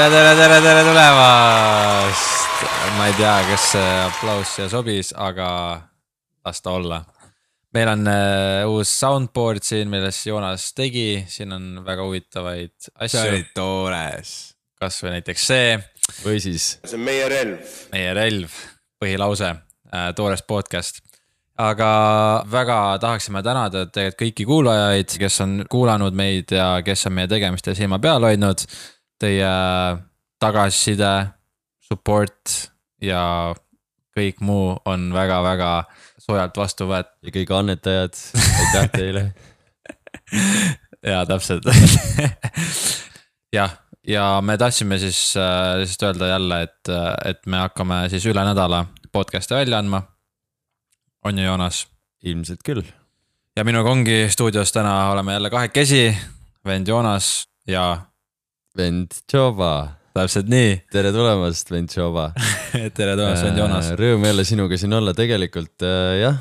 tere, tere, tere, tere tulemast. ma ei tea, kas see aplaus siia sobis, aga las ta olla. meil on uh, uus soundboard siin, millest Joonas tegi, siin on väga huvitavaid asju. see oli toores. kasvõi näiteks see. või siis. see on meie relv. meie relv, põhilause uh,, toores podcast aga väga tahaksime tänada tegelikult kõiki kuulajaid, kes on kuulanud meid ja kes on meie tegemistel silma peal hoidnud teie tagasiside, support ja kõik muu on väga-väga soojalt vastu võetud. ja kõik annetajad, aitäh teile ja täpselt jah, ja me tahtsime siis äh, lihtsalt öelda jälle, et, et me hakkame siis üle nädala podcast'e välja andma. on ju, Joonas? ilmselt küll. ja minuga ongi stuudios täna oleme jälle kahekesi, vend Joonas ja vend Tšoba. täpselt nii. tere tulemast, vend Tšoba tere tulemast, vend Joonas. Äh, rõõm jälle sinuga siin olla, tegelikult äh, jah,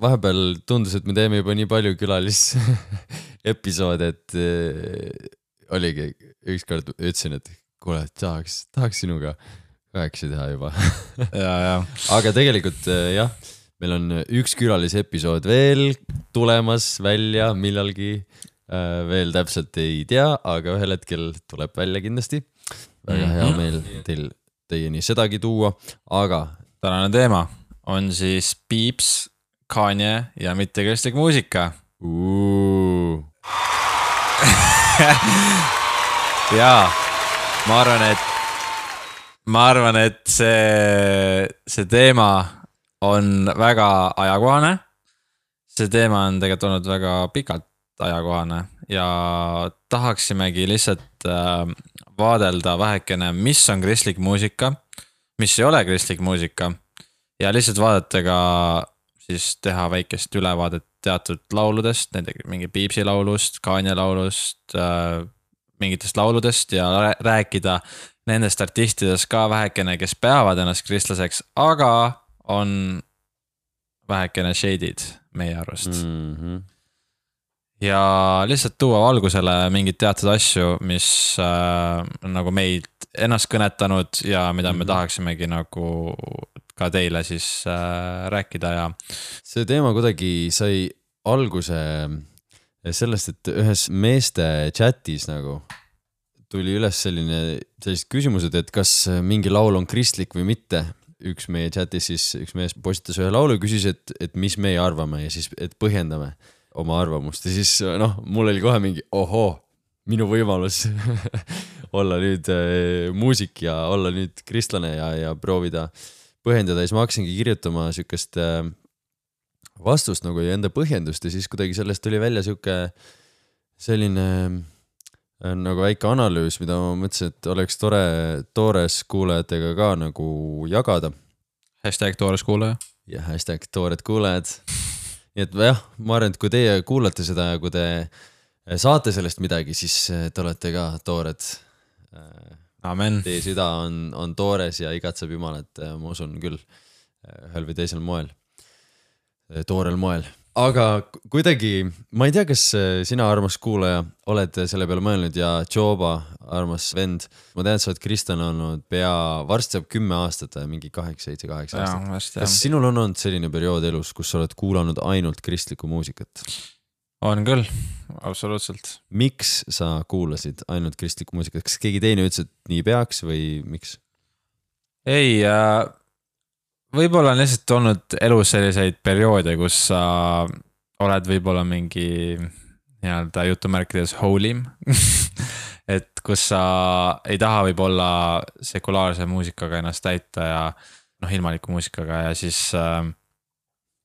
vahepeal tundus, et me teeme juba nii palju külalisepisoode, et äh, oligi, ükskord ütlesin, et kuule, tahaks, tahaks sinuga kahekesi teha juba ja, ja. aga tegelikult jah, meil on üks külalisepisood veel tulemas välja millalgi veel täpselt ei tea, aga ühel hetkel tuleb välja kindlasti. väga hea mhm. meel teil, teieni sedagi tuua, aga. tänane teema on siis Piips, Kanye ja mittekristlik muusika. jaa, ma arvan, et, ma arvan, et see, see teema on väga ajakohane. see teema on tegelikult olnud väga pikalt ajakohane ja tahaksimegi lihtsalt äh, vaadelda vähekene, mis on kristlik muusika, mis ei ole kristlik muusika. ja lihtsalt vaadata ka siis teha väikest ülevaadet teatud lauludest, näiteks mingi Piipsi laulust, Kanye laulust äh,, mingitest lauludest ja rääkida nendest artistidest ka vähekene, kes peavad ennast kristlaseks, aga on vähekene shade'id meie arust mm. -hmm ja lihtsalt tuua valgusele mingeid teatud asju, mis äh, nagu meid ennast kõnetanud ja mida me mhm. tahaksimegi nagu ka teile siis äh, rääkida ja. see teema kuidagi sai alguse sellest, et ühes meeste chat'is nagu tuli üles selline, sellised küsimused, et kas mingi laul on kristlik või mitte. üks meie chat'is siis, üks mees postitas ühe laulu, küsis, et, et mis meie arvame ja siis, et põhjendame oma arvamust ja siis noh, mul oli kohe mingi ohoo, minu võimalus olla nüüd äh, muusik ja olla nüüd kristlane ja, ja proovida põhjendada ja siis ma hakkasingi kirjutama siukest äh, vastust nagu ja enda põhjendust ja siis kuidagi sellest tuli välja sihuke selline äh, nagu väike analüüs, mida ma mõtlesin, et oleks tore toores kuulajatega ka nagu jagada. hashtag toores kuulaja. ja hashtag toored kuulajad nii et jah, ma arvan, et kui teie kuulate seda ja kui te eh, saate sellest midagi, siis eh, te olete ka toored. Eh, amen. Teie süda on, on toores ja igatseb Jumalat, ma usun küll, ühel või teisel moel, toorel moel aga kuidagi, ma ei tea, kas äh, sina, armas kuulaja, oled selle peale mõelnud ja Joba, armas vend. ma tean, et sa oled kristlane olnud pea, varsti saab kümme aastat, mingi kaheksa, seitse, kaheksa aastat. kas sinul on olnud selline periood elus, kus sa oled kuulanud ainult kristlikku muusikat? on küll, absoluutselt. miks sa kuulasid ainult kristlikku muusikat, kas keegi teine ütles, et nii peaks või miks? ei äh võib-olla on lihtsalt olnud elus selliseid perioode, kus sa oled võib-olla mingi nii-öelda jutumärkides holim et kus sa ei taha võib-olla sekulaarse muusikaga ennast täita ja noh, ilmaliku muusikaga ja siis äh,.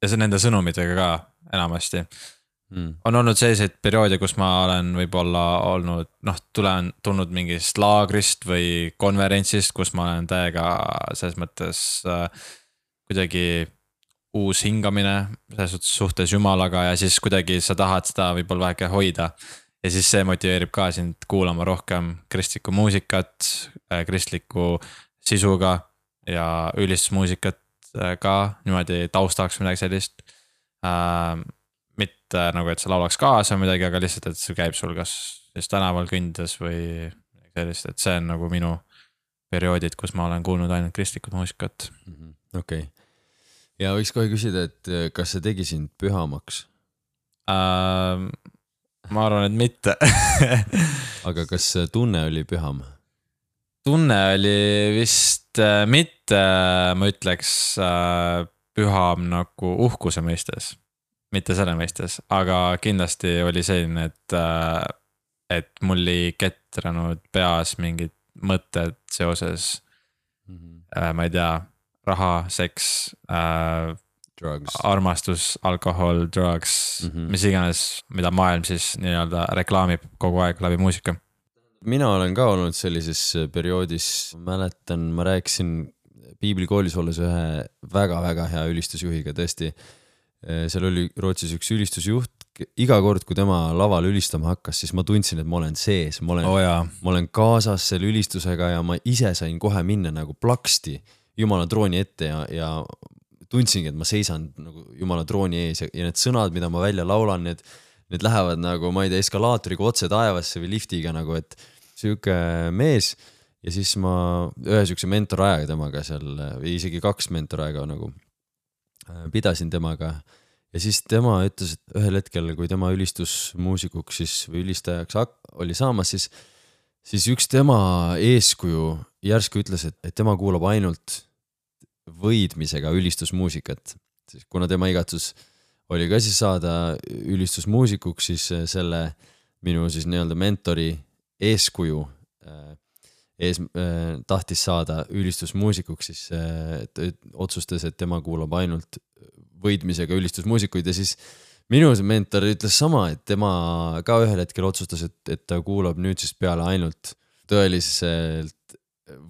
ja see nende sõnumitega ka enamasti mm.. on olnud selliseid perioode, kus ma olen võib-olla olnud noh, tulen, tulnud mingist laagrist või konverentsist, kus ma olen täiega selles mõttes äh, kuidagi uus hingamine selles suhtes jumalaga ja siis kuidagi sa tahad seda võib-olla väike hoida. ja siis see motiveerib ka sind kuulama rohkem kristlikku muusikat, äh, kristliku sisuga ja ülistusmuusikat äh, ka niimoodi taustaks midagi sellist äh,. mitte nagu, et sa laulaks kaasa midagi, aga lihtsalt, et see käib sul kas siis tänaval kõndides või sellist, et see on nagu minu perioodid, kus ma olen kuulnud ainult kristlikut muusikat. Mhm, okei. Ja võiks kohe küsida, et äh, kas see tegi sind pühamaks, Uh, ma arvan, et mitte. Aga kas see tunne oli püham? tunne oli vist äh, mitte, ma ütleks äh, püham nagu uhkuse mõistes, mitte selle mõistes, aga kindlasti oli selline, et äh,, et mul ei ketranud peas mingid mõtted seoses äh,, ma ei tea, raha, seks äh,, armastus, alkohol, drugs mm. -hmm. mis iganes, mida maailm siis nii-öelda reklaamib kogu aeg läbi muusika. mina olen ka olnud sellises perioodis, mäletan, ma rääkisin piiblikoolis olles ühe väga-väga hea ülistusjuhiga, tõesti. seal oli Rootsis üks ülistusjuht, iga kord, kui tema laval ülistama hakkas, siis ma tundsin, et ma olen sees, ma olen oh, ma olen kaasas selle ülistusega ja ma ise sain kohe minna nagu plaksti jumala trooni ette ja, ja tundsingi, et ma seisan nagu jumala trooni ees ja, ja need sõnad, mida ma välja laulan, need, need lähevad nagu, ma ei tea, eskalaatoriga otse taevasse või liftiga nagu, et sihuke mees ja siis ma ühe siukse mentorajaga temaga seal või isegi kaks mentorajaga nagu äh, pidasin temaga. Ja siis tema ütles, et ühel hetkel, kui tema ülistusmuusikuks siis või ülistajaks oli saamas, siis siis üks tema eeskuju järsku ütles, et, et tema kuulab ainult võidmisega ülistusmuusikat. kuna tema igatsus oli ka siis saada ülistusmuusikuks, siis äh, selle minu siis nii-öelda mentori eeskuju äh, ees äh, tahtis saada ülistusmuusikuks, siis ta otsustas, et tema kuulab ainult võidmisega ülistusmuusikuid ja siis minu see mentor ütles sama, et tema ka ühel hetkel otsustas, et, et ta kuulab nüüdsest peale ainult tõeliselt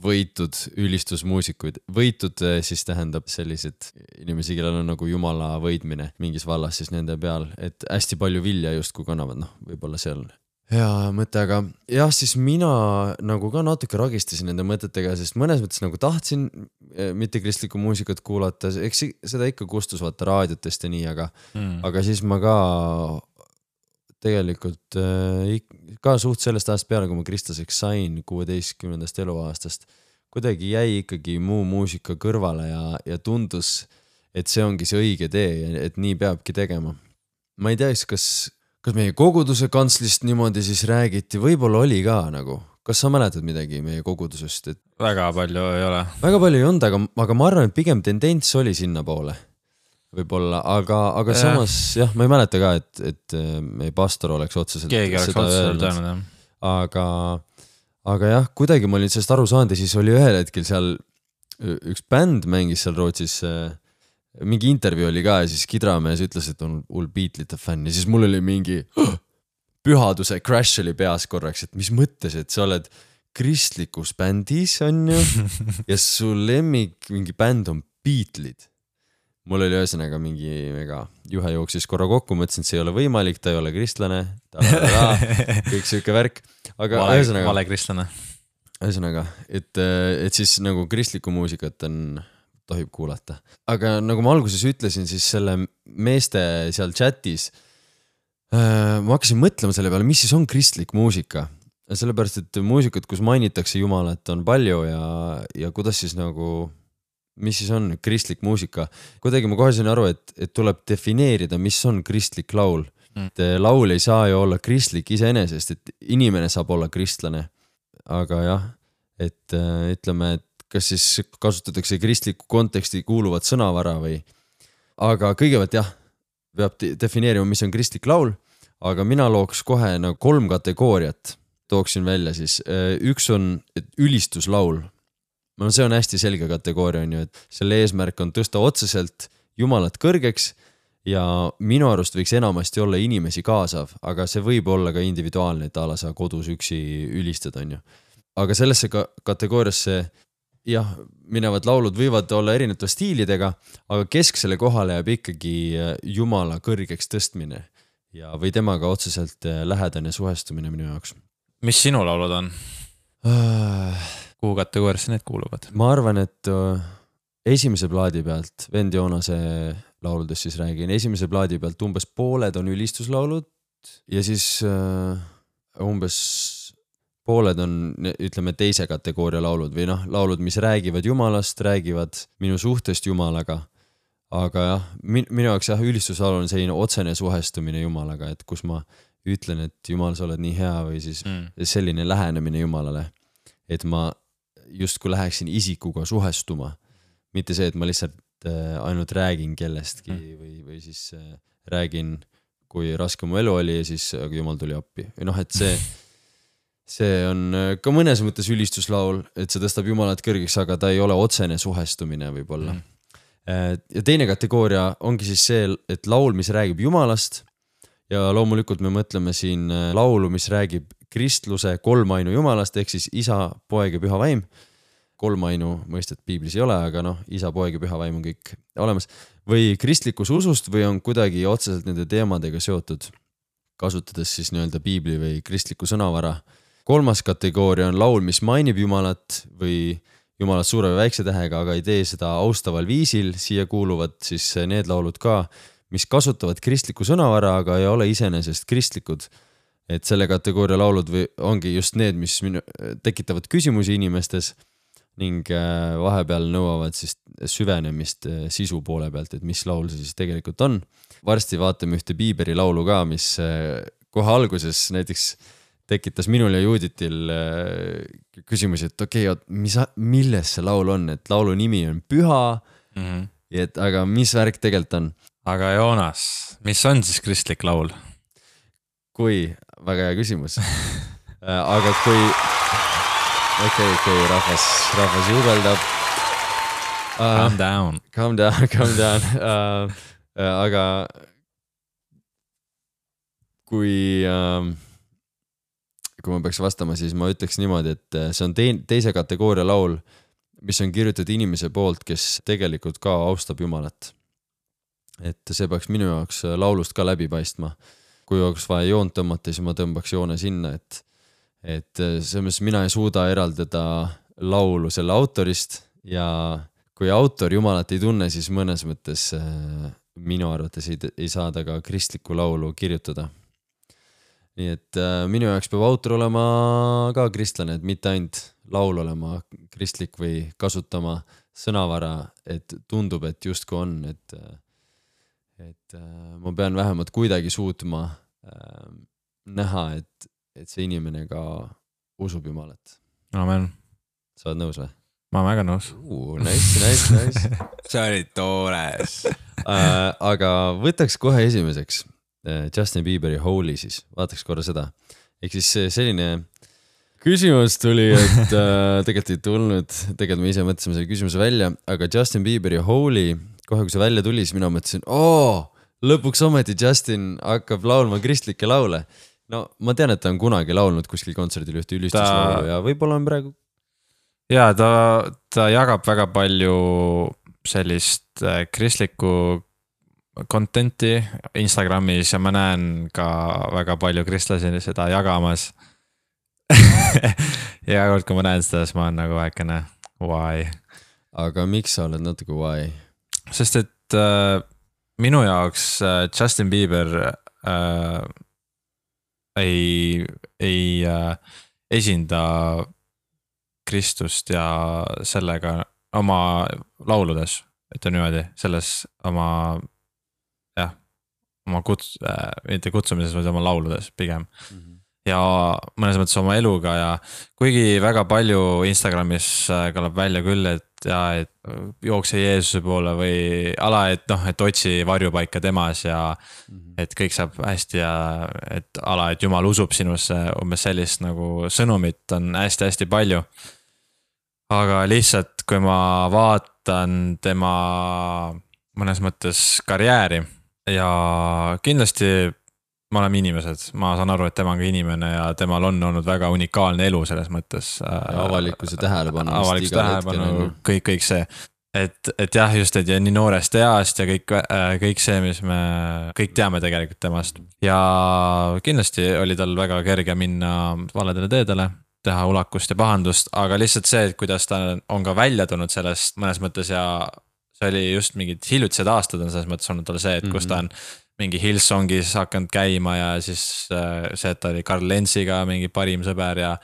võitud ülistusmuusikuid. võitud eh, siis tähendab sellised inimesi, kellel on nagu jumala võidmine mingis vallas siis nende peal, et hästi palju vilja justkui kannavad, noh, võib-olla on hea mõte, aga jah, siis mina nagu ka natuke ragistasin nende mõtetega, sest mõnes mõttes nagu tahtsin eh, mittekristlikku muusikat kuulata, eks seda ikka kustus vaata raadiotest ja nii, aga mm. aga siis ma ka tegelikult äh, ka suht sellest ajast peale, kui ma kristlaseks sain, kuueteistkümnendast eluaastast, kuidagi jäi ikkagi muu muusika kõrvale ja, ja tundus, et see ongi see õige tee ja et nii peabki tegema. ma ei tea siis, kas, kas meie koguduse kantslist niimoodi siis räägiti, võib-olla oli ka nagu, kas sa mäletad midagi meie kogudusest, et väga palju ei ole. väga palju ei olnud, aga, aga ma arvan, et pigem tendents oli sinnapoole. võib-olla, aga, aga Jah. samas jah, ma ei mäleta ka, et, et äh, meie pastor oleks otseselt keegi oleks otseselt öelnud, jah. aga, aga jah, kuidagi ma olin sellest aru saanud ja siis oli ühel hetkel seal üks bänd mängis seal Rootsis äh, mingi intervjuu oli ka ja siis Kidramees ütles, et on hull Beatlesite fänn ja siis mul oli mingi pühaduse crash oli peas korraks, et mis mõttes, et sa oled kristlikus bändis on ju ja su lemmik mingi bänd on Beatlesid. Mul oli ühesõnaga mingi mega juhe jooksis korra kokku, mõtlesin, et see ei ole võimalik, ta ei ole kristlane, kõik sihuke värk, aga vale, ühesõnaga, vale kristlane. ühesõnaga, et, et siis nagu kristlikku muusikat on, tohib kuulata. aga nagu ma alguses ütlesin, siis selle meeste seal chatis äh, ma hakkasin mõtlema selle peale, mis siis on kristlik muusika. sellepärast, et muusikat, kus mainitakse Jumalat, on palju ja, ja kuidas siis nagu, mis siis on kristlik muusika. kuidagi ma kohe sain aru, et, et tuleb defineerida, mis on kristlik laul Mm. et laul ei saa ju olla kristlik iseenesest, et inimene saab olla kristlane. aga jah, et äh, ütleme, et kas siis kasutatakse kristlikku konteksti kuuluvat sõnavara või. aga kõigepealt jah, peab de- defineerima, mis on kristlik laul, aga mina looks kohe nagu kolm kategooriat, tooksin välja siis, üks on ülistuslaul. No see on hästi selge kategooria on ju, et selle eesmärk on tõsta otseselt Jumalat kõrgeks ja minu arust võiks enamasti olla inimesi kaasav, aga see võib olla ka individuaalne, et a la sa kodus üksi ülistad, on ju. aga sellesse ka kategooriasse jah, minevad laulud võivad olla erinevate stiilidega, aga kesksele kohale jääb ikkagi äh, Jumala kõrgeks tõstmine ja, või temaga otseselt äh, lähedane suhestumine minu jaoks. mis sinu laulud on? Kuhu kategooriasse need kuuluvad? ma arvan, et äh, esimese plaadi pealt, vend Joonase lauludest siis räägin, esimese plaadi pealt umbes pooled on ülistuslaulud ja siis äh, umbes pooled on ütleme teise kategooria laulud või noh, laulud, mis räägivad Jumalast, räägivad minu suhtest Jumalaga. aga jah, min-, minu jaoks jah, ülistuslaul on selline otsene suhestumine Jumalaga, et kus ma ütlen, et Jumal, sa oled nii hea või siis mm. selline lähenemine Jumalale. et ma justkui läheksin isikuga suhestuma, mitte see, et ma lihtsalt äh, ainult räägin kellestki mm. või, või siis äh, räägin, kui raske mu elu oli ja siis Jumal tuli appi. Või noh, et see see on äh, ka mõnes mõttes ülistuslaul, et see tõstab Jumalat kõrgeks, aga ta ei ole otsene suhestumine võib-olla. Mm.. ja teine kategooria ongi siis see, et laul, mis räägib Jumalast ja loomulikult me mõtleme siin äh, laulu, mis räägib kristluse kolmainu Jumalast ehk siis isa, poeg ja püha vaim. kolmainu mõistet piiblis ei ole, aga noh, isa, poeg ja püha vaim on kõik olemas. või kristlikust usust või on kuidagi otseselt nende teemadega seotud, kasutades siis nii-öelda piibli või kristlikku sõnavara kolmas kategooria on laul, mis mainib Jumalat või Jumalat suure või väikse tähega, aga ei tee seda austaval viisil, siia kuuluvad siis need laulud ka, mis kasutavad kristlikku sõnavara, aga ei ole iseenesest kristlikud. et selle kategooria laulud või ongi just need, mis minu, tekitavad küsimusi inimestes ning äh, vahepeal nõuavad siis süvenemist äh, sisu poole pealt, et mis laul see siis tegelikult on. varsti vaatame ühte Bieberi laulu ka, mis äh, kohe alguses näiteks tekitas minul ja Juditil äh, küsimusi, et okei okay,, mis, milles see laul on, et laulu nimi on Püha mm. -hmm. et aga mis värk tegelikult on? Aga Joonas, mis on siis kristlik laul? kui, väga hea küsimus äh, aga kui, okei okay,, okei okay,, rahvas, rahvas juubeldab uh,. Calm down. Calm down, calm down uh, uh, aga kui uh, kui ma peaks vastama, siis ma ütleks niimoodi, et see on tein-, teise kategooria laul, mis on kirjutatud inimese poolt, kes tegelikult ka austab Jumalat. Et see peaks minu jaoks äh, laulust ka läbi paistma. kui oleks vaja joont tõmmata, siis ma tõmbaks joone sinna, et, et äh, selles mõttes mina ei suuda eraldada laulu selle autorist ja kui autor Jumalat ei tunne, siis mõnes mõttes minu arvates ei, ei saa ta ka kristlikku laulu kirjutada nii et äh, minu jaoks peab autor olema ka kristlane, et mitte ainult laul olema kristlik või kasutama sõnavara, et tundub, et justkui on, et, et äh, ma pean vähemalt kuidagi suutma äh, näha, et, et see inimene ka usub Jumalat. amen. sa oled nõus või? ma olen väga nõus uh,. Nice, nice, nice see oli toores äh, aga võtaks kohe esimeseks Äh, Justin Bieberi Holy siis, vaataks korra seda. ehk siis selline küsimus tuli, et äh, tegelikult ei tulnud, tegelikult me ise mõtlesime selle küsimuse välja, aga Justin Bieberi Holy, kohe kui see välja tuli, siis mina mõtlesin, oo, lõpuks ometi Justin hakkab laulma kristlikke laule. no ma tean, et ta on kunagi laulnud kuskil kontserdil ühte ülistuslaulu ta... ja võib-olla on praegu. ja ta, ta jagab väga palju sellist äh, kristlikku content'i Instagramis ja ma näen ka väga palju kristlasi seda jagamas ja iga kord, kui ma näen seda, siis ma olen nagu väikene why. aga miks sa oled natuke why? Sest et äh, minu jaoks äh, Justin Bieber äh, ei, ei äh, esinda Kristust ja sellega oma lauludes, ütleme niimoodi, selles oma oma kuts- äh,, mitte kutsumises, vaid oma lauludes pigem mm. -hmm. Ja mõnes mõttes oma eluga ja kuigi väga palju Instagramis äh, kõlab välja küll, et ja, et jookse Jeesuse poole või ala, et noh, et otsi varjupaika temas ja mm. -hmm. et kõik saab hästi ja et ala, et jumal usub sinusse, umbes sellist nagu sõnumit on hästi-hästi palju. aga lihtsalt, kui ma vaatan tema mõnes mõttes karjääri ja kindlasti me oleme inimesed, ma saan aru, et tema on ka inimene ja temal on olnud väga unikaalne elu selles mõttes. avalikkuse tähelepanu. avalikkuse tähelepanu, kõik, kõik see. et, et jah, just, et ja nii noorest east ja kõik, äh, kõik see, mis me kõik teame tegelikult temast. ja kindlasti oli tal väga kerge minna valedele teedele, teha ulakust ja pahandust, aga lihtsalt see, et kuidas ta on ka välja tulnud sellest mõnes mõttes ja see oli just mingid hiljutised aastad on selles mõttes olnud tal see, et kus ta on mingi Hillsongis hakanud käima ja siis äh, see, et ta oli Karl Lentsiga mingi parim sõber ja.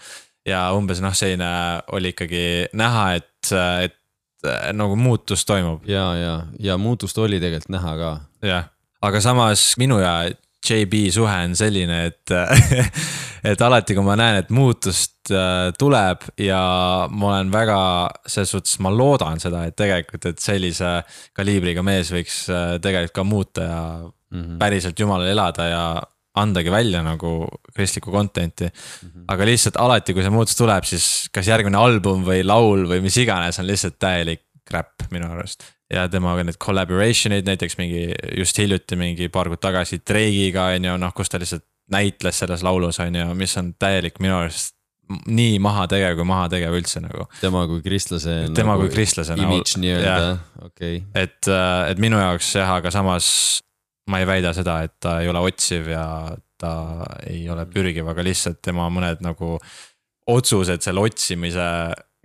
ja umbes noh, selline oli ikkagi näha, et, et nagu muutus toimub. ja, ja, ja muutust oli tegelikult näha ka. jah, aga samas minu ja JB suhe on selline, et et alati, kui ma näen, et muutust äh, tuleb ja ma olen väga, selles suhtes ma loodan seda, et tegelikult, et sellise kaliibriga mees võiks äh, tegelikult ka muuta ja mm -hmm. päriselt jumalal elada ja andagi välja nagu kristlikku content'i mm. -hmm. aga lihtsalt alati, kui see muutus tuleb, siis kas järgmine album või laul või mis iganes on lihtsalt täielik crap minu arust ja temaga need collaboration eid näiteks mingi just hiljuti mingi paar kuud tagasi Drake'iga on ju noh, kus ta lihtsalt näitles selles laulus on ju, mis on täielik minu arust nii mahategev kui mahategev üldse nagu. tema kui kristlase. tema nagu kui kristlase. imidž nii-öelda, okei. et, äh, et minu jaoks jah, aga samas ma ei väida seda, et ta ei ole otsiv ja ta ei ole pürgiv, aga lihtsalt tema mõned nagu otsused selle otsimise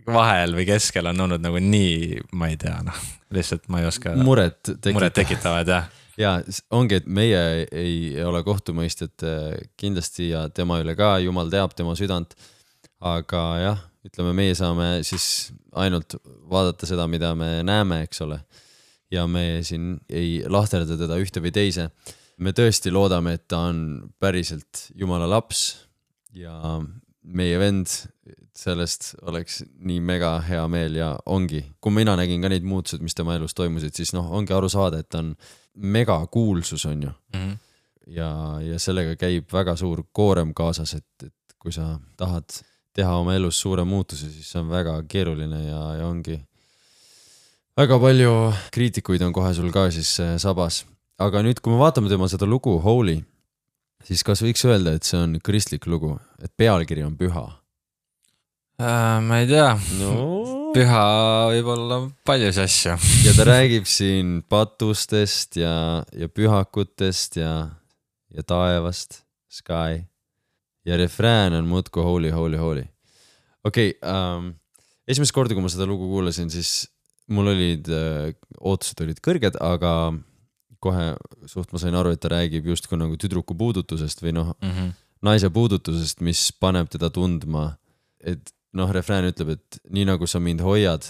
vahel või keskel on olnud nagu nii, ma ei tea, noh, lihtsalt ma ei oska. muret tekitavad. muret tekitavad jah. ja ongi, et meie ei ole kohtumõistjad äh, kindlasti ja tema üle ka, jumal teab tema südant. aga jah, ütleme, meie saame siis ainult vaadata seda, mida me näeme, eks ole. Ja me siin ei lahterda teda ühte või teise. me tõesti loodame, et ta on päriselt jumala laps ja meie vend sellest oleks nii mega hea meel ja ongi, kui mina nägin ka neid muutused, mis tema elus toimusid, siis noh, ongi aru saada, et ta on megakuulsus, on ju mm. -hmm. ja, ja sellega käib väga suur koorem kaasas, et, et kui sa tahad teha oma elus suure muutuse, siis see on väga keeruline ja, ja ongi. Väga palju kriitikuid on kohe sul ka siis äh, sabas, aga nüüd, kui me vaatame tema seda lugu Holy, siis kas võiks öelda, et see on kristlik lugu, et pealkiri on püha äh,? ma ei tea no. püha võib olla paljus asju. ja ta räägib siin patustest ja, ja pühakutest ja, ja taevast, sky. ja refrään on muudkui holy, holy, holy. okei okay, um,, esimest korda, kui ma seda lugu kuulasin, siis mul olid uh,, ootused olid kõrged, aga kohe suht ma sain aru, et ta räägib justkui nagu tüdruku puudutusest või noh mm -hmm., naise puudutusest, mis paneb teda tundma, et noh, refrään ütleb, et nii nagu sa mind hoiad,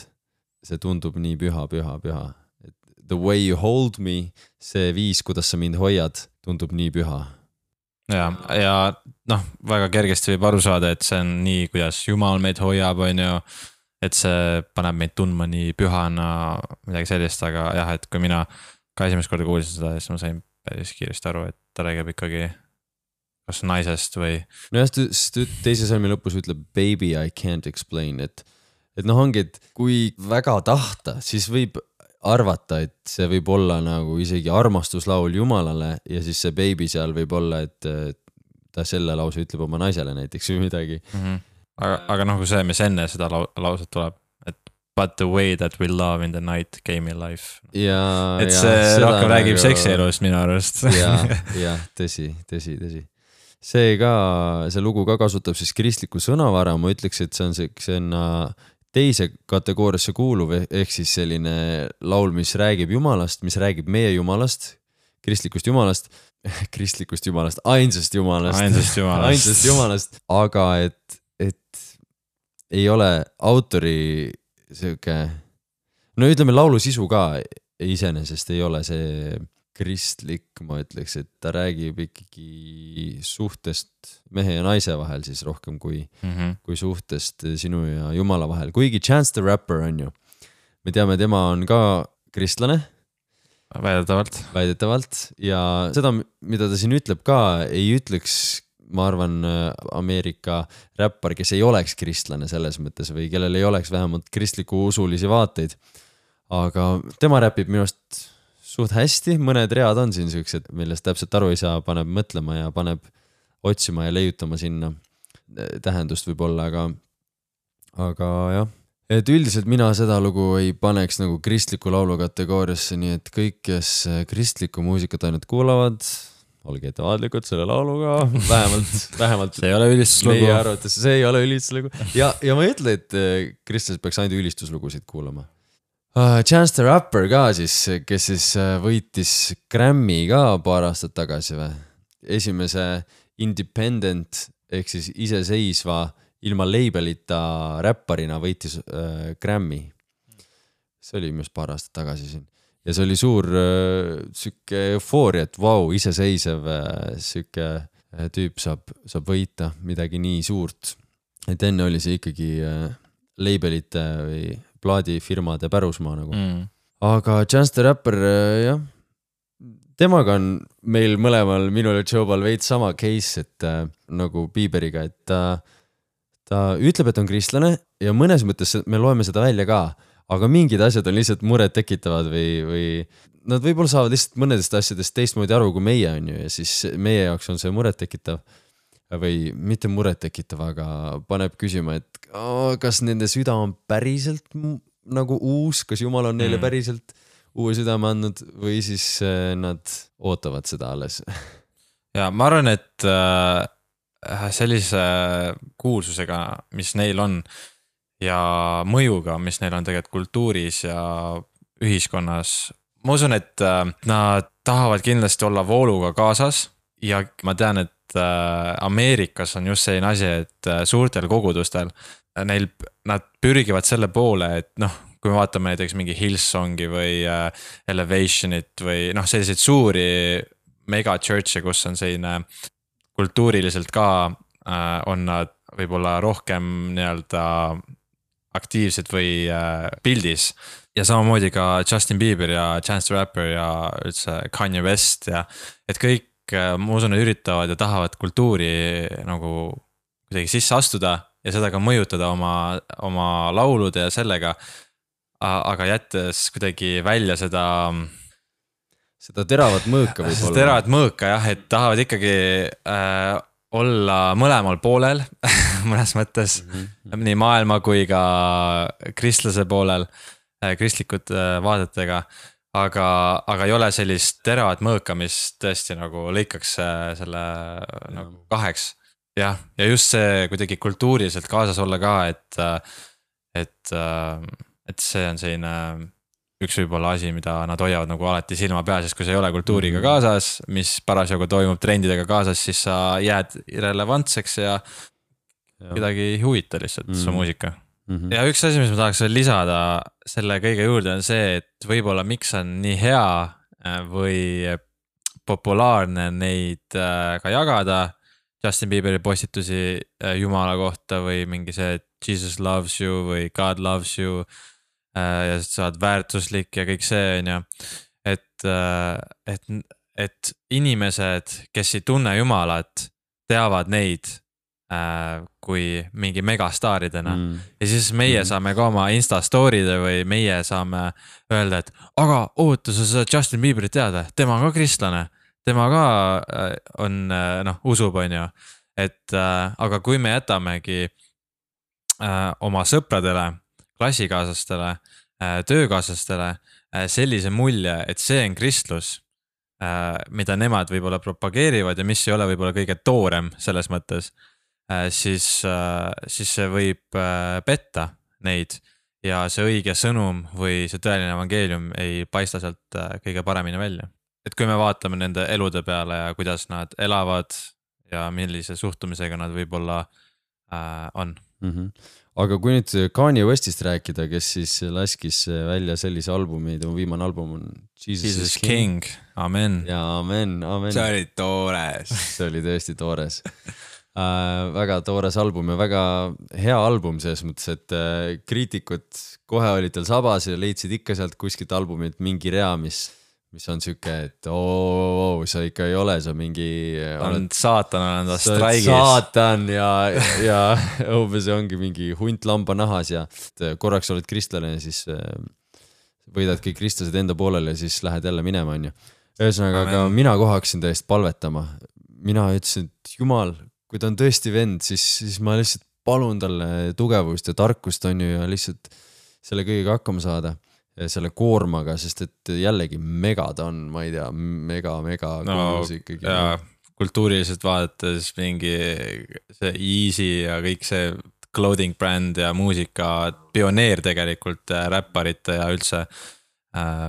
see tundub nii püha, püha, püha. et the way you hold me, see viis, kuidas sa mind hoiad, tundub nii püha. ja, ja noh, väga kergesti võib aru saada, et see on nii, kuidas Jumal meid hoiab, on ju. Et see paneb meid tundma nii pühana, midagi sellist, aga jah, et kui mina ka esimest korda kuulsin seda, siis ma sain päris kiiresti aru, et ta räägib ikkagi kas naisest või? nojah, sest teise salmi lõpus ütleb baby I can't explain, et, et noh, ongi, et kui väga tahta, siis võib arvata, et see võib olla nagu isegi armastuslaul Jumalale ja siis see baby seal võib olla, et ta selle lause ütleb oma naisele näiteks või midagi mm. -hmm. Aga, aga noh, kui see, mis enne seda lauset tuleb, et but the way that we love in the night gave me life. et see rohkem räägib nagu... seksielust minu arust. ja, jah, tõsi, tõsi, tõsi see ka, see lugu ka kasutab siis kristlikku sõnavara, ma ütleks, et see on on teise kategooriasse kuuluv eh, ehk siis selline laul, mis räägib Jumalast, mis räägib meie Jumalast, kristlikust Jumalast, kristlikust Jumalast, ainsast Jumalast. ainsast Jumalast ainsast Jumalast, aga et ei ole autori sihuke, no ütleme, laulu sisu ka iseenesest ei ole see kristlik, ma ütleks, et ta räägib ikkagi suhtest mehe ja naise vahel siis rohkem kui mm, -hmm. kui suhtest sinu ja jumala vahel, kuigi Chance the Rapper on ju. me teame, tema on ka kristlane. väidetavalt. väidetavalt ja seda, mida ta siin ütleb ka, ei ütleks ma arvan, Ameerika räppar, kes ei oleks kristlane selles mõttes või kellel ei oleks vähemalt kristliku usulisi vaateid. aga tema räpib minu arust suht hästi, mõned read on siin siuksed, millest täpselt aru ei saa, paneb mõtlema ja paneb otsima ja leiutama sinna tähendust võib-olla, aga, aga jah. et üldiselt mina seda lugu ei paneks nagu kristliku laulu kategooriasse, nii et kõik, kes kristlikku muusikat ainult kuulavad, olge ettevaatlikud selle lauluga, vähemalt, vähemalt. see ei ole ülistuslugu. meie arvates see ei ole ülistuslugu ja, ja ma ei ütle, et kristlased peaks ainult ülistuslugusid kuulama uh,. Chance the Rapper ka siis, kes siis uh, võitis Grammy ka paar aastat tagasi või? esimese independent ehk siis iseseisva ilma label'ita räpparina võitis äh, Grammy. see oli minu arust paar aastat tagasi siin ja see oli suur äh, sihuke eufooria, et vau, iseseisev äh, sihuke äh, tüüp saab, saab võita midagi nii suurt. et enne oli see ikkagi label'ite või plaadifirmade pärusmaa nagu mm. aga Chance the Rapper jah, temaga on meil mõlemal, minul ja Jobal veits sama case, et äh, nagu Bieberiga, et ta ta ütleb, et on kristlane ja mõnes mõttes me loeme seda välja ka, aga mingid asjad on lihtsalt murettekitavad või, või nad võib-olla saavad lihtsalt mõnedest asjadest teistmoodi aru kui meie, on ju, ja siis meie jaoks on see murettekitav või mitte murettekitav, aga paneb küsima, et oh, kas nende süda on päriselt nagu uus, kas Jumal on neile mm. päriselt uue südame andnud või siis äh, nad ootavad seda alles? ja ma arvan, et äh, sellise kuulsusega, mis neil on ja mõjuga, mis neil on tegelikult kultuuris ja ühiskonnas. ma usun, et äh, nad tahavad kindlasti olla vooluga kaasas ja ma tean, et Ameerikas on just selline asi, et suurtel kogudustel neil, nad pürgivad selle poole, et noh kui me vaatame näiteks mingi Hillsongi või äh, Elevationit või noh, selliseid suuri mega church'e, kus on selline kultuuriliselt ka äh, on nad võib-olla rohkem nii-öelda aktiivsed või äh, pildis. ja samamoodi ka Justin Bieber ja Chance the Rapper ja üldse Kanye West ja, et kõik äh,, ma usun, üritavad ja tahavad kultuuri nagu kuidagi sisse astuda ja seda ka mõjutada oma, oma laulude ja sellega aga jättes kuidagi välja seda. seda teravat mõõka võib-olla. teravat mõõka jah, et tahavad ikkagi äh, olla mõlemal poolel mõnes mõttes mm, -hmm. nii maailma kui ka kristlase poolel äh,, kristlikud äh, vaadetega aga, aga ei ole sellist teravat mõõka, mis tõesti nagu lõikaks äh, selle nagu kaheks. jah, ja just see kuidagi kultuuriliselt kaasas olla ka, et, et et see on selline üks võib-olla asi, mida nad hoiavad nagu alati silma peal, sest kui sa ei ole kultuuriga mhm. kaasas, mis parasjagu toimub trendidega kaasas, siis sa jääd irrelevantseks ja, ja. kedagi ei huvita lihtsalt mm -hmm. su muusika mm. -hmm. ja üks asi, mis ma tahaks veel lisada selle kõige juurde on see, et võib-olla miks on nii hea äh, või populaarne neid äh, ka jagada. Justin Bieberi postitusi äh, jumala kohta või mingi see Jesus loves you või God loves you Äh, ja sa oled väärtuslik ja kõik see, on ju. et, äh, et, et inimesed, kes ei tunne Jumalat, teavad neid äh, kui mingi megastaaridena mm.. ja siis meie mm. saame ka oma insta story'de või meie saame öelda, et aga oota, sa saad Justin Bieberit teada, tema on ka kristlane. tema ka on noh, usub, on ju. et aga kui me jätamegi oma sõpradele klassikaaslastele, äh, töökaaslastele äh, sellise mulje, et see on kristlus, äh, mida nemad võib-olla propageerivad ja mis ei ole võib-olla kõige toorem selles mõttes, siis, siis see võib petta neid ja see õige sõnum või see tõeline evangeelium ei paista sealt kõige paremini välja. et kui me vaatame nende elude peale ja kuidas nad elavad ja millise suhtumisega nad võib-olla on mm. -hmm aga kui nüüd Kanye Westist rääkida, kes siis laskis välja sellise albumi, tema viimane album on Jesus, Jesus King, King., amen. ja amen, amen. see oli toores see oli tõesti toores äh, väga toores album ja väga hea album selles mõttes, et äh, kriitikud kohe olid tal sabas ja leidsid ikka sealt kuskilt albumilt mingi rea, mis mis on sihuke, et oo oh, oh, sa ikka ei ole, sa mingi. on saatan on enda straigis. saatan ja, ja umbes ongi mingi hunt lambanahas ja korraks oled kristlane ja siis äh, võidad kõik kristlased enda poolele ja siis lähed jälle minema, onju. ühesõnaga, aga mina kohe hakkasin tõesti palvetama. mina ütlesin, et jumal, kui ta on tõesti vend, siis, siis ma lihtsalt palun talle tugevust ja tarkust, onju, ja lihtsalt selle kõigega hakkama saada selle koormaga, sest et jällegi mega ta on, ma ei tea, mega, mega no, kuulus ikkagi. kultuuriliselt vaadates mingi see Easy ja kõik see clothing bränd ja muusika pioneer tegelikult äh, räpparite ja üldse äh,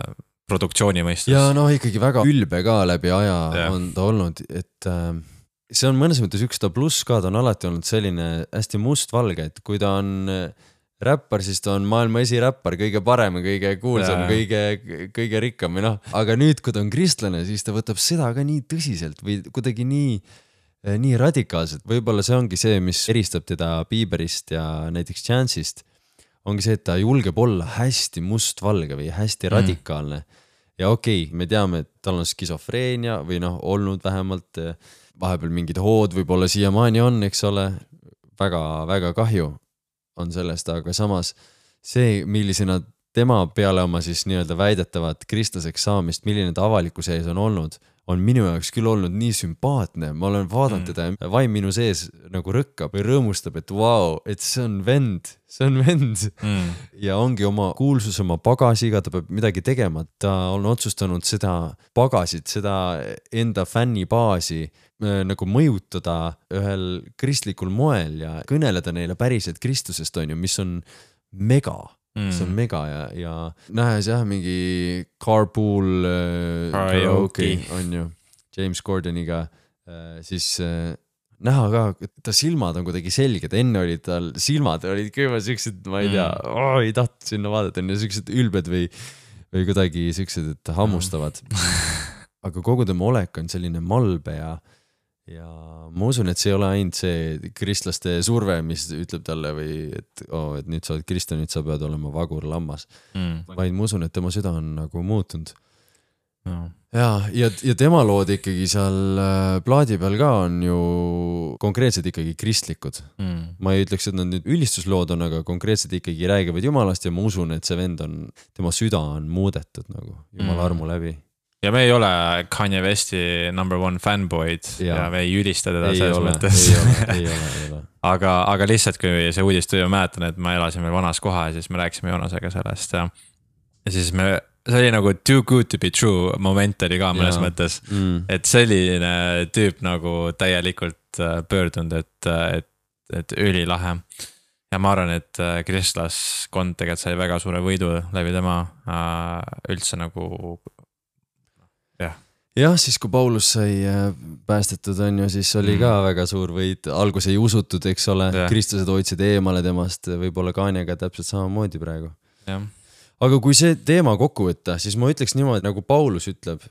produktsiooni mõistes. ja noh, ikkagi väga ülbe ka läbi aja ja. on ta olnud, et äh, see on mõnes mõttes üks ta pluss ka, ta on alati olnud selline hästi mustvalge, et kui ta on äh, räppar, siis ta on maailma esiräppar, kõige parem ja kõige kuulsam kõige, kõige rikkam või noh, aga nüüd, kui ta on kristlane, siis ta võtab seda ka nii tõsiselt või kuidagi nii, nii radikaalselt, võib-olla see ongi see, mis eristab teda Bieberist ja näiteks Chance'ist. ongi see, et ta julgeb olla hästi mustvalge või hästi radikaalne mm.. ja okei okay,, me teame, et tal on skisofreenia või noh, olnud vähemalt eh, vahepeal mingid hood võib-olla siiamaani on, eks ole väga,. väga-väga kahju on sellest, aga samas see, millisena tema peale oma siis nii-öelda väidetavat kristlaseks saamist, milline ta avalikkuse ees on olnud, on minu jaoks küll olnud nii sümpaatne, ma olen vaadanud mm. teda ja vaim minu sees nagu rõkkab või rõõmustab, et vau wow,, et see on vend, see on vend mm.. ja ongi oma kuulsus oma pagasiga, ta peab midagi tegema, ta on otsustanud seda pagasit, seda enda fännibaasi nagu mõjutada ühel kristlikul moel ja kõneleda neile päriselt Kristusest, on ju, mis on mega mm., see on mega ja, ja nähes jah, mingi carpool äh, Karaoke. on ju, James Gordoniga äh,, siis äh, näha ka, ta silmad on kuidagi selged, enne olid tal silmad olid kõige siuksed, ma ei tea mm., oh, ei tahtnud sinna vaadata, on ju siuksed ülbed või, või kuidagi siuksed, et hammustavad. aga kogu tema olek on selline malbe ja, ja ma usun, et see ei ole ainult see kristlaste surve, mis ütleb talle või et oo oh,, et nüüd sa oled kristlane, nüüd sa pead olema vagur lammas, Mm. vaid ma usun, et tema süda on nagu muutunud No. ja, ja, ja tema lood ikkagi seal äh, plaadi peal ka on ju konkreetselt ikkagi kristlikud. Mm. ma ei ütleks, et nad nüüd ülistuslood on, aga konkreetselt ikkagi räägivad jumalast ja ma usun, et see vend on, tema süda on muudetud nagu jumala Mm. armu läbi. Ja me ei ole Kanye Westi number one fanboy'd ja, ja me ei ülista teda ei selles ole, mõttes aga, aga lihtsalt, kui see uudis tuli, ma mäletan, et ma elasin veel vanas kohas ja siis me rääkisime Joonasega sellest ja. ja siis me, see oli nagu too good to be true moment oli ka mõnes Jaa. mõttes. Mm. et selline tüüp nagu täielikult äh, pöördunud, et, et, et ülilahe. ja ma arvan, et äh, kristlaskond tegelikult sai väga suure võidu läbi tema äh, üldse nagu. jah, siis kui Paulus sai äh, päästetud, on ju, siis oli ka Mm. väga suur võit, alguses ei usutud, eks ole kristlased hoidsid eemale temast, võib-olla Kanyaga täpselt samamoodi praegu. aga kui see teema kokku võtta, siis ma ütleks niimoodi, nagu Paulus ütleb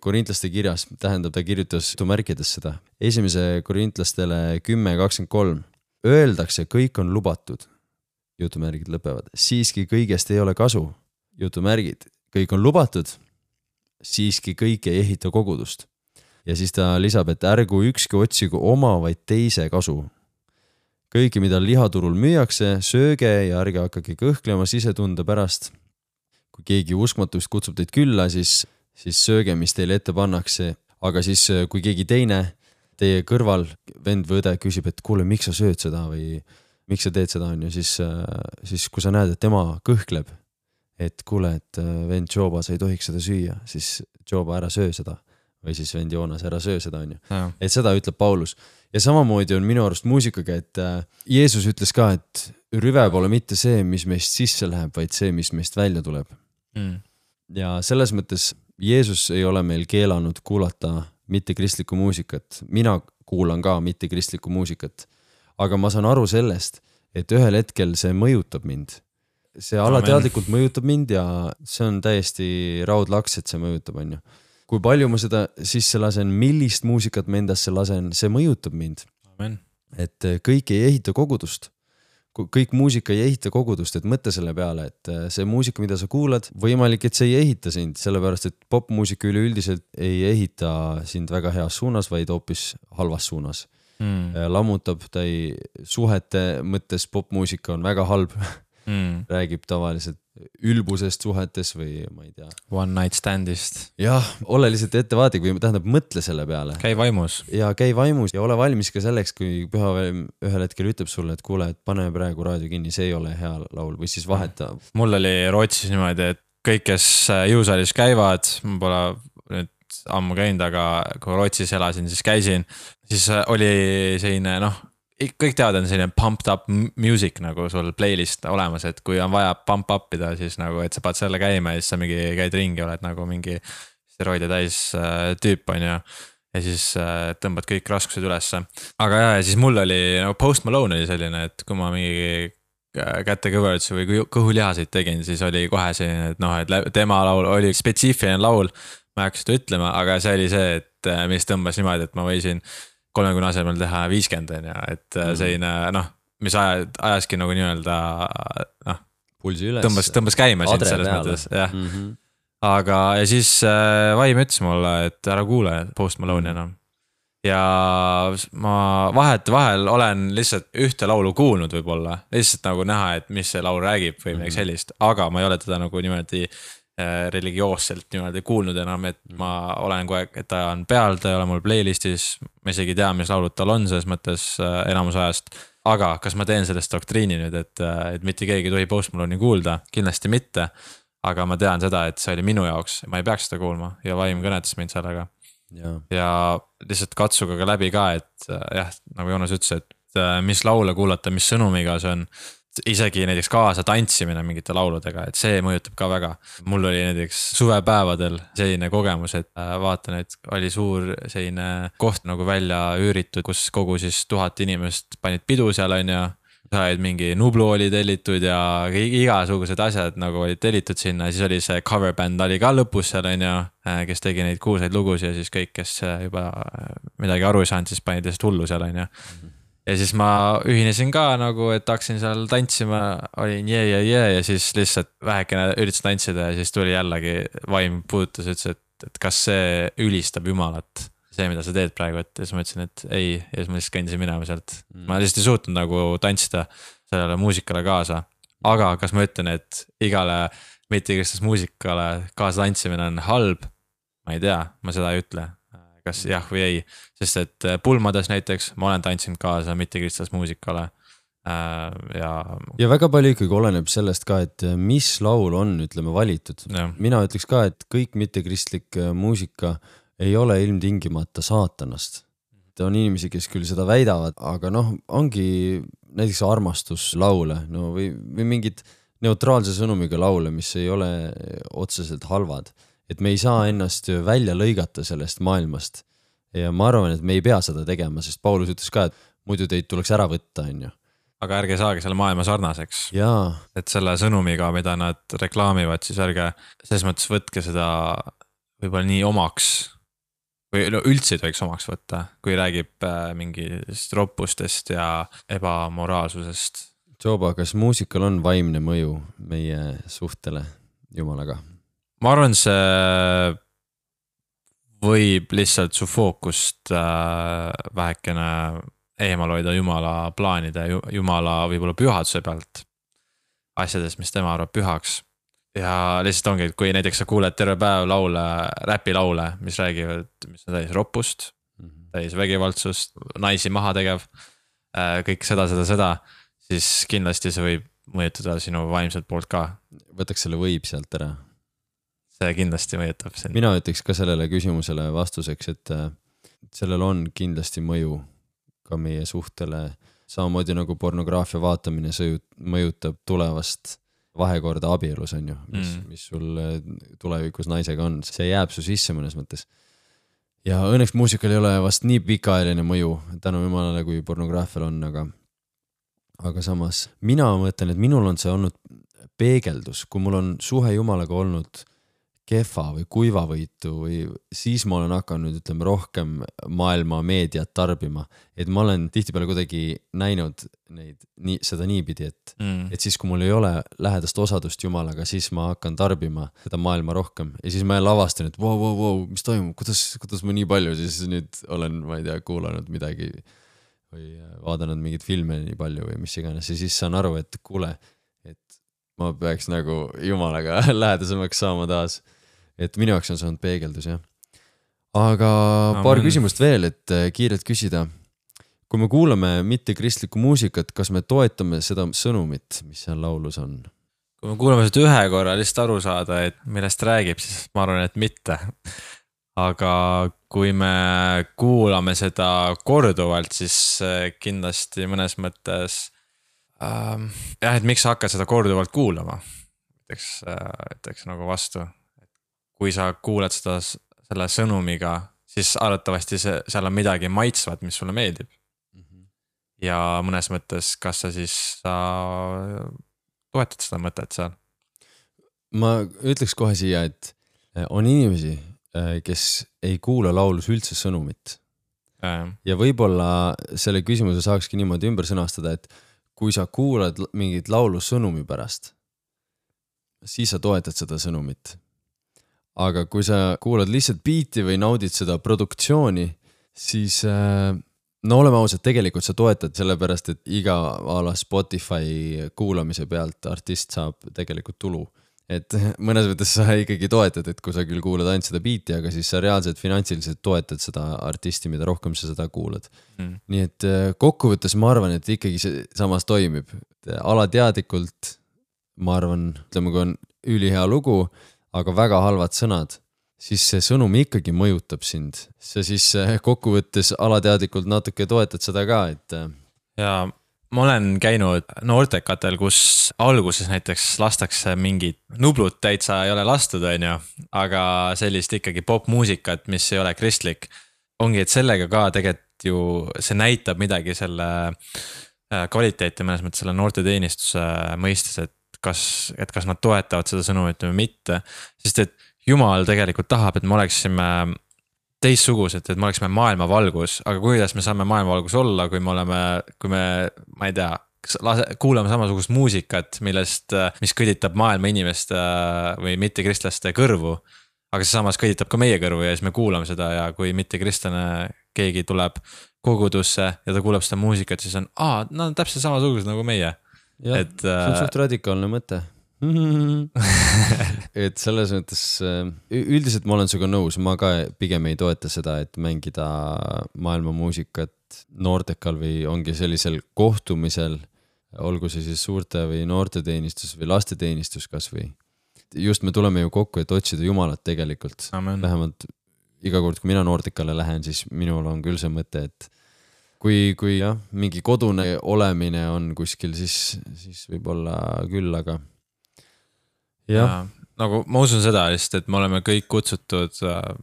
korintlaste kirjas, tähendab, ta kirjutas jutumärkides seda, esimese korintlastele kümme kakskümmend kolm. Öeldakse, kõik on lubatud, jutumärgid lõpevad, siiski kõigest ei ole kasu, jutumärgid, kõik on lubatud, siiski kõik ei ehita kogudust. ja siis ta lisab, et ärgu ükski otsigu oma, vaid teise kasu kõike, mida lihaturul müüakse, sööge ja ärge hakake kõhklema sisetunde pärast. kui keegi uskmatust kutsub teid külla, siis, siis sööge, mis teile ette pannakse, aga siis, kui keegi teine teie kõrval vend või õde küsib, et kuule, miks sa sööd seda või miks sa teed seda, on ju, siis, siis kui sa näed, et tema kõhkleb, et kuule, et äh, vend Joba, sa ei tohiks seda süüa, siis Joba, ära söö seda või siis vend Joonas, ära söö seda, on ju jah, et seda ütleb Paulus ja samamoodi on minu arust muusikaga, et äh, Jeesus ütles ka, et rüve pole mitte see, mis meist sisse läheb, vaid see, mis meist välja tuleb. Mm. ja selles mõttes Jeesus ei ole meil keelanud kuulata mittekristlikku muusikat, mina kuulan ka mittekristlikku muusikat. aga ma saan aru sellest, et ühel hetkel see mõjutab mind. See alateadlikult mõjutab mind ja see on täiesti raudlaks, et see mõjutab, on ju kui palju ma seda sisse lasen, millist muusikat ma endasse lasen, see mõjutab mind, et äh, kõik ei ehita kogudust. kõik muusika ei ehita kogudust, et mõtle selle peale, et äh, see muusika, mida sa kuulad, võimalik, et see ei ehita sind, sellepärast et popmuusika üleüldiselt ei ehita sind väga heas suunas, vaid hoopis halvas suunas. mm. lammutab, ta ei, suhete mõttes popmuusika on väga halb, mm. räägib tavaliselt ülbusest suhetes või ma ei tea. one night stand'ist, jah, ole lihtsalt ettevaatlik või tähendab, mõtle selle peale käi vaimus, ja käi vaimus ja ole valmis ka selleks, kui pühavaim ühel hetkel ütleb sulle, et kuule, et pane praegu raadio kinni, see ei ole hea laul või siis vaheta. mul oli Rootsis niimoodi, et kõik, kes äh, jõusaalis käivad, ma pole nüüd ammu käinud, aga kui Rootsis elasin, siis käisin, siis äh, oli selline noh, kõik teavad, on selline pumped up music nagu sul playlist olemas, et kui on vaja pump up ida, siis nagu, et sa paned selle käima ja siis sa mingi käid ringi, oled nagu mingi steroide täis äh, tüüp, on ju. ja siis äh, tõmbad kõik raskused ülesse. aga ja, ja siis mul oli nagu Post Malone oli selline, et kui ma mingi kätekõverdusi või kõhulihaseid tegin, siis oli kohe selline, et noh, et tema laul oli spetsiifiline laul. ma ei hakka seda ütlema, aga see oli see, et äh, mis tõmbas niimoodi, et ma võisin kolmekümne asemel teha viiskümmend on ju, et mm -hmm. selline noh, mis aja, ajaski nagu nii-öelda noh. pulsi üles. tõmbas, tõmbas käima sind selles mõttes, jah mm. -hmm. aga, ja siis äh, Vaim ütles mulle, et ära kuule Post Malone'i enam ja ma vahetevahel olen lihtsalt ühte laulu kuulnud võib-olla, lihtsalt nagu näha, et mis see laul räägib või midagi mhm. sellist, aga ma ei ole teda nagu niimoodi religioosselt niimoodi kuulnud enam, et ma olen kogu aeg, et ta on peal, ta ei ole mul playlist'is. ma isegi ei tea, mis laulud tal on selles mõttes äh, enamus ajast. aga kas ma teen sellest doktriini nüüd, et, äh, et mitte keegi ei tohi Post Malone'i kuulda, kindlasti mitte. aga ma tean seda, et see oli minu jaoks, ma ei peaks seda kuulma ja vaim kõnetas mind sellega ja, lihtsalt katsuge ka läbi ka, et äh, jah, nagu Joonas ütles, et äh, mis laule kuulata, mis sõnumiga see on. Isegi näiteks kaasa tantsimine mingite lauludega, et see mõjutab ka väga. mul oli näiteks suvepäevadel selline kogemus, et äh, vaatan, et oli suur selline koht nagu välja üüritud, kus kogu siis tuhat inimest panid pidu seal, on ju said mingi Nublu oli tellitud ja igasugused asjad nagu olid tellitud sinna, siis oli see cover bänd oli ka lõpus seal on ju. Äh, kes tegi neid kuulsaid lugusid ja siis kõik, kes äh, juba midagi aru ei saanud, siis panid lihtsalt hullu seal on ju. Ja siis ma ühinesin ka nagu, et hakkasin seal tantsima, olin jee, jee, jee ja siis lihtsalt vähekene üritasin tantsida ja siis tuli jällegi vaim puudutas, ütles, et, et kas see ülistab Jumalat see, mida sa teed praegu, et ja siis ma ütlesin, et ei ja siis ma lihtsalt kõndisin minema sealt mm.. ma lihtsalt ei suutnud nagu tantsida sellele muusikale kaasa. aga kas ma ütlen, et igale mittekristlasest muusikale kaasa tantsimine on halb? ma ei tea, ma seda ei ütle, kas jah või ei, sest et pulmades näiteks ma olen tantsinud kaasa mittekristlasest muusikale äh, ja. ja väga palju ikkagi oleneb sellest ka, et mis laul on, ütleme valitud. mina ütleks ka, et kõik mittekristlik muusika ei ole ilmtingimata saatanast. on inimesi, kes küll seda väidavad, aga noh, ongi näiteks armastuslaule, no või, või mingid neutraalse sõnumiga laule, mis ei ole otseselt halvad. Et me ei saa ennast välja lõigata sellest maailmast. ja ma arvan, et me ei pea seda tegema, sest Paulus ütles ka, et muidu teid tuleks ära võtta, on ju aga ärge saage selle maailma sarnaseks. et selle sõnumiga, mida nad reklaamivad, siis ärge selles mõttes võtke seda võib-olla nii omaks või no üldse ei tohiks omaks võtta, kui räägib äh, mingist roppustest ja ebamoraalsusest. Joba, kas muusikal on vaimne mõju meie suhtele Jumalaga? Ma arvan, see võib lihtsalt su fookust äh, vähekene eemal hoida Jumala plaanide, Jumala võib-olla pühaduse pealt. asjadest, mis tema arvab pühaks ja lihtsalt ongi, et kui näiteks sa kuuled terve päev laule, räpilaule, mis räägivad, mis on täis ropust mm -hmm., täis vägivaldsust, naisi maha tegev. Äh, kõik seda, seda, seda, siis kindlasti see võib mõjutada sinu vaimselt poolt ka. võtaks selle võib sealt ära. See kindlasti mõjutab sind. mina ütleks ka sellele küsimusele vastuseks, et äh, sellel on kindlasti mõju ka meie suhtele. samamoodi nagu pornograafia vaatamine mõjutab tulevast vahekorda abielus on ju, mis mm., mis sul äh, tulevikus naisega on, see jääb su sisse mõnes mõttes. ja õnneks muusikal ei ole vast nii pikaajaline mõju tänu jumalale, kui pornograafial on, aga, aga samas mina mõtlen, et minul on see olnud peegeldus, kui mul on suhe jumalaga olnud kehva või kuivavõitu või siis ma olen hakanud, ütleme rohkem maailma meediat tarbima. et ma olen tihtipeale kuidagi näinud neid nii, seda niipidi, et mm., et siis, kui mul ei ole lähedast osadust jumalaga, siis ma hakkan tarbima seda maailma rohkem ja siis ma jälle avastan, et vau, vau, vau, mis toimub, kuidas, kuidas ma nii palju siis nüüd olen, ma ei tea, kuulanud midagi. või vaadanud mingeid filme nii palju või mis iganes ja siis saan aru, et kuule, et ma peaks nagu jumalaga lähedasemaks saama taas et minu jaoks on see olnud peegeldus jah. aga no, paar küsimust veel, et äh, kiirelt küsida. kui me kuulame mittekristlikku muusikat, kas me toetame seda sõnumit, mis seal laulus on? kui me kuulame seda ühe korra lihtsalt aru saada, et millest räägib, siis ma arvan, et mitte. aga kui me kuulame seda korduvalt, siis äh, kindlasti mõnes mõttes ähm,. jah, et miks sa hakkad seda korduvalt kuulama, ütleks, ütleks äh, nagu vastu kui sa kuulad seda selle sõnumiga, siis arvatavasti see, seal on midagi maitsvat, mis sulle meeldib. ja mõnes mõttes, kas sa siis, sa toetad seda mõtet seal? ma ütleks kohe siia, et eh, on inimesi, eh, kes ei kuula laulus üldse sõnumit. ja võib-olla selle küsimuse saakski niimoodi ümber sõnastada, et kui sa kuulad mingit laulu sõnumi pärast, siis sa toetad seda sõnumit. Aga kui sa kuulad lihtsalt biiti või naudid seda produktsiooni, siis äh, no oleme ausad, tegelikult sa toetad sellepärast, et iga a la Spotify kuulamise pealt artist saab tegelikult tulu. Et mõnes mõttes sa ikkagi toetad, et kui sa küll kuulad ainult seda biiti, aga siis sa reaalselt finantsiliselt toetad seda artisti, mida rohkem sa seda kuulad. Mm.. nii et äh, kokkuvõttes ma arvan, et ikkagi see samas toimib, alateadlikult ma arvan, ütleme, kui on ülihea lugu, aga väga halvad sõnad, siis see sõnum ikkagi mõjutab sind. sa siis äh, kokkuvõttes alateadlikult natuke toetad seda ka, et. Äh, ja ma olen käinud noortekatel, kus alguses näiteks lastakse mingit, Nublut täitsa ei ole lastud, on ju. aga sellist ikkagi popmuusikat, mis ei ole kristlik. ongi, et sellega ka tegelikult ju see näitab midagi selle äh, kvaliteeti mõnes mõttes selle noorteteenistuse mõistes, et kas, et kas nad toetavad seda sõnumit või mitte. sest et jumal tegelikult tahab, et me oleksime teistsugused, et me oleksime maailmavalgus, aga kuidas me saame maailmavalgus olla, kui me oleme, kui me, ma ei tea, lase, kuulame samasugust muusikat, millest, mis kõditab maailma inimeste või mittekristlaste kõrvu. aga see samas kõditab ka meie kõrvu ja siis me kuulame seda ja kui mittekristlane keegi tuleb kogudusse ja ta kuulab seda muusikat, siis on, aa, nad on täpselt samasugused nagu meie. Et. see on suht radikaalne mõte et selles mõttes äh, üldiselt ma olen sinuga nõus, ma ka pigem ei toeta seda, et mängida maailmamuusikat noortekal või ongi sellisel kohtumisel, olgu see siis suurte või noorteteenistus või lasteteenistus kasvõi. just me tuleme ju kokku, et otsida Jumalat tegelikult, vähemalt iga kord, kui mina noortekale lähen, siis minul on küll see mõte, et kui, kui jah, mingi kodune olemine on kuskil, siis, siis võib-olla küll, aga ja nagu ma usun seda lihtsalt, et me oleme kõik kutsutud uh,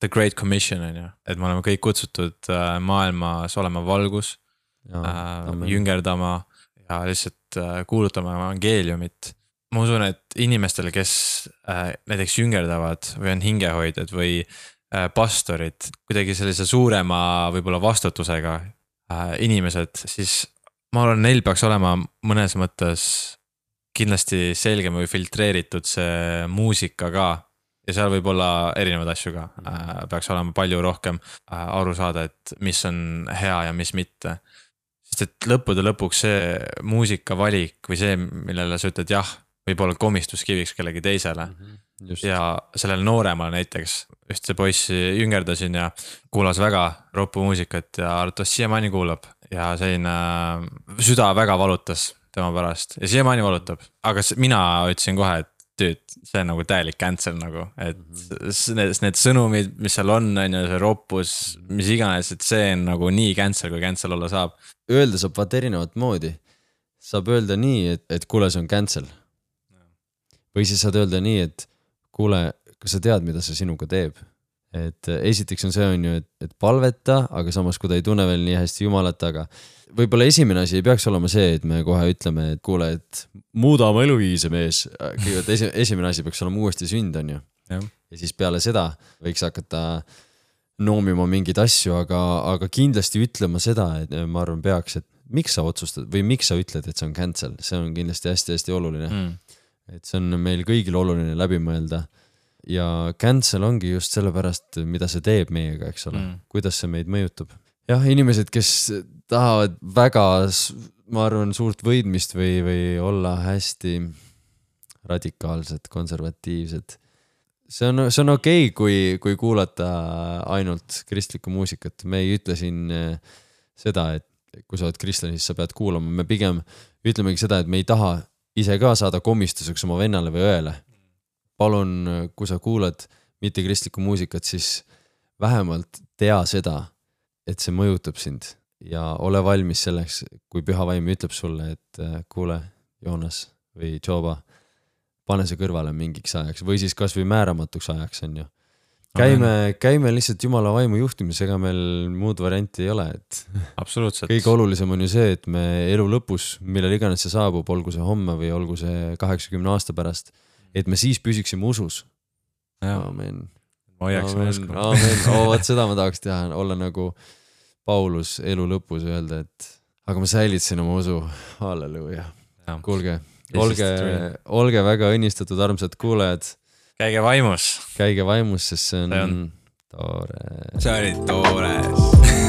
The Great Commission on ju, et me oleme kõik kutsutud uh, maailmas olema valgus. Uh, jüngerdama ja lihtsalt uh, kuulutama evangeeliumit. ma usun, et inimestele, kes uh, näiteks jüngerdavad või on hingehoidjad või pastorid, kuidagi sellise suurema võib-olla vastutusega uh, inimesed, siis ma arvan, neil peaks olema mõnes mõttes kindlasti selgem või filtreeritud see muusika ka. ja seal võib olla erinevaid asju ka äh,, peaks olema palju rohkem äh, aru saada, et mis on hea ja mis mitte. sest et lõppude lõpuks see muusikavalik või see, millele sa ütled jah, võib olla komistuskiviks kellegi teisele mm. -hmm. Just. ja sellele nooremale näiteks, ühte poissi jüngerdasin ja kuulas väga ropumuusikat ja arvates siiamaani kuulab ja selline äh, süda väga valutas tema pärast ja siiamaani valutab, aga mina ütlesin kohe, et dude, see on nagu täielik cancel nagu, et mhm. need, need sõnumid, mis seal on, on ju, see roppus, mis iganes, et see on nagu nii cancel, kui cancel olla saab. Öelda saab vaata erinevat moodi. saab öelda nii, et, et kuule, see on cancel. või siis saad öelda nii, et kuule, kas sa tead, mida see sinuga teeb? et esiteks on see, on ju, et, et palveta, aga samas, kui ta ei tunne veel nii hästi Jumalat, aga võib-olla esimene asi ei peaks olema see, et me kohe ütleme, et kuule, et muuda oma eluviise, mees. kõigepealt esi, esimene asi peaks olema uuesti sünd, on ju. ja siis peale seda võiks hakata noomima mingeid asju, aga, aga kindlasti ütlema seda, et ma arvan, peaks, et miks sa otsustad või miks sa ütled, et see on cancel, see on kindlasti hästi-hästi oluline mm.. et see on meil kõigil oluline läbi mõelda. Ja cancel ongi just sellepärast, mida see teeb meiega, eks ole mm., kuidas see meid mõjutab jah, inimesed, kes tahavad väga, ma arvan, suurt võidmist või, või olla hästi radikaalsed, konservatiivsed. see on, see on okei okay,, kui, kui kuulata ainult kristlikku muusikat, me ei ütle siin eh, seda, et kui sa oled kristlane, siis sa pead kuulama, me pigem ütlemegi seda, et me ei taha ise ka saada komistuseks oma vennale või õele. Palun, kui sa kuulad mittekristlikku muusikat, siis vähemalt tea seda, et see mõjutab sind ja ole valmis selleks, kui püha vaim ütleb sulle, et äh, kuule, Joonas või Joba, pane see kõrvale mingiks ajaks või siis kasvõi määramatuks ajaks, on ju. käime, käime lihtsalt jumala vaimu juhtimis, ega meil muud varianti ei ole, et absoluutselt. kõige olulisem on ju see, et me elu lõpus, millal iganes see saabub, olgu see homme või olgu see kaheksakümne aasta pärast, et me siis püsiksime usus. aamen. ma hoiaksime usku. aamen, oo vot seda ma tahaks teha, olla nagu Paulus elu lõpus öelda, et aga ma säilitasin oma usu, halleluuja. kuulge, olge, olge väga õnnistatud, armsad kuulajad, käige vaimus. käige vaimus, sest see on, See on on- tore. see oli toores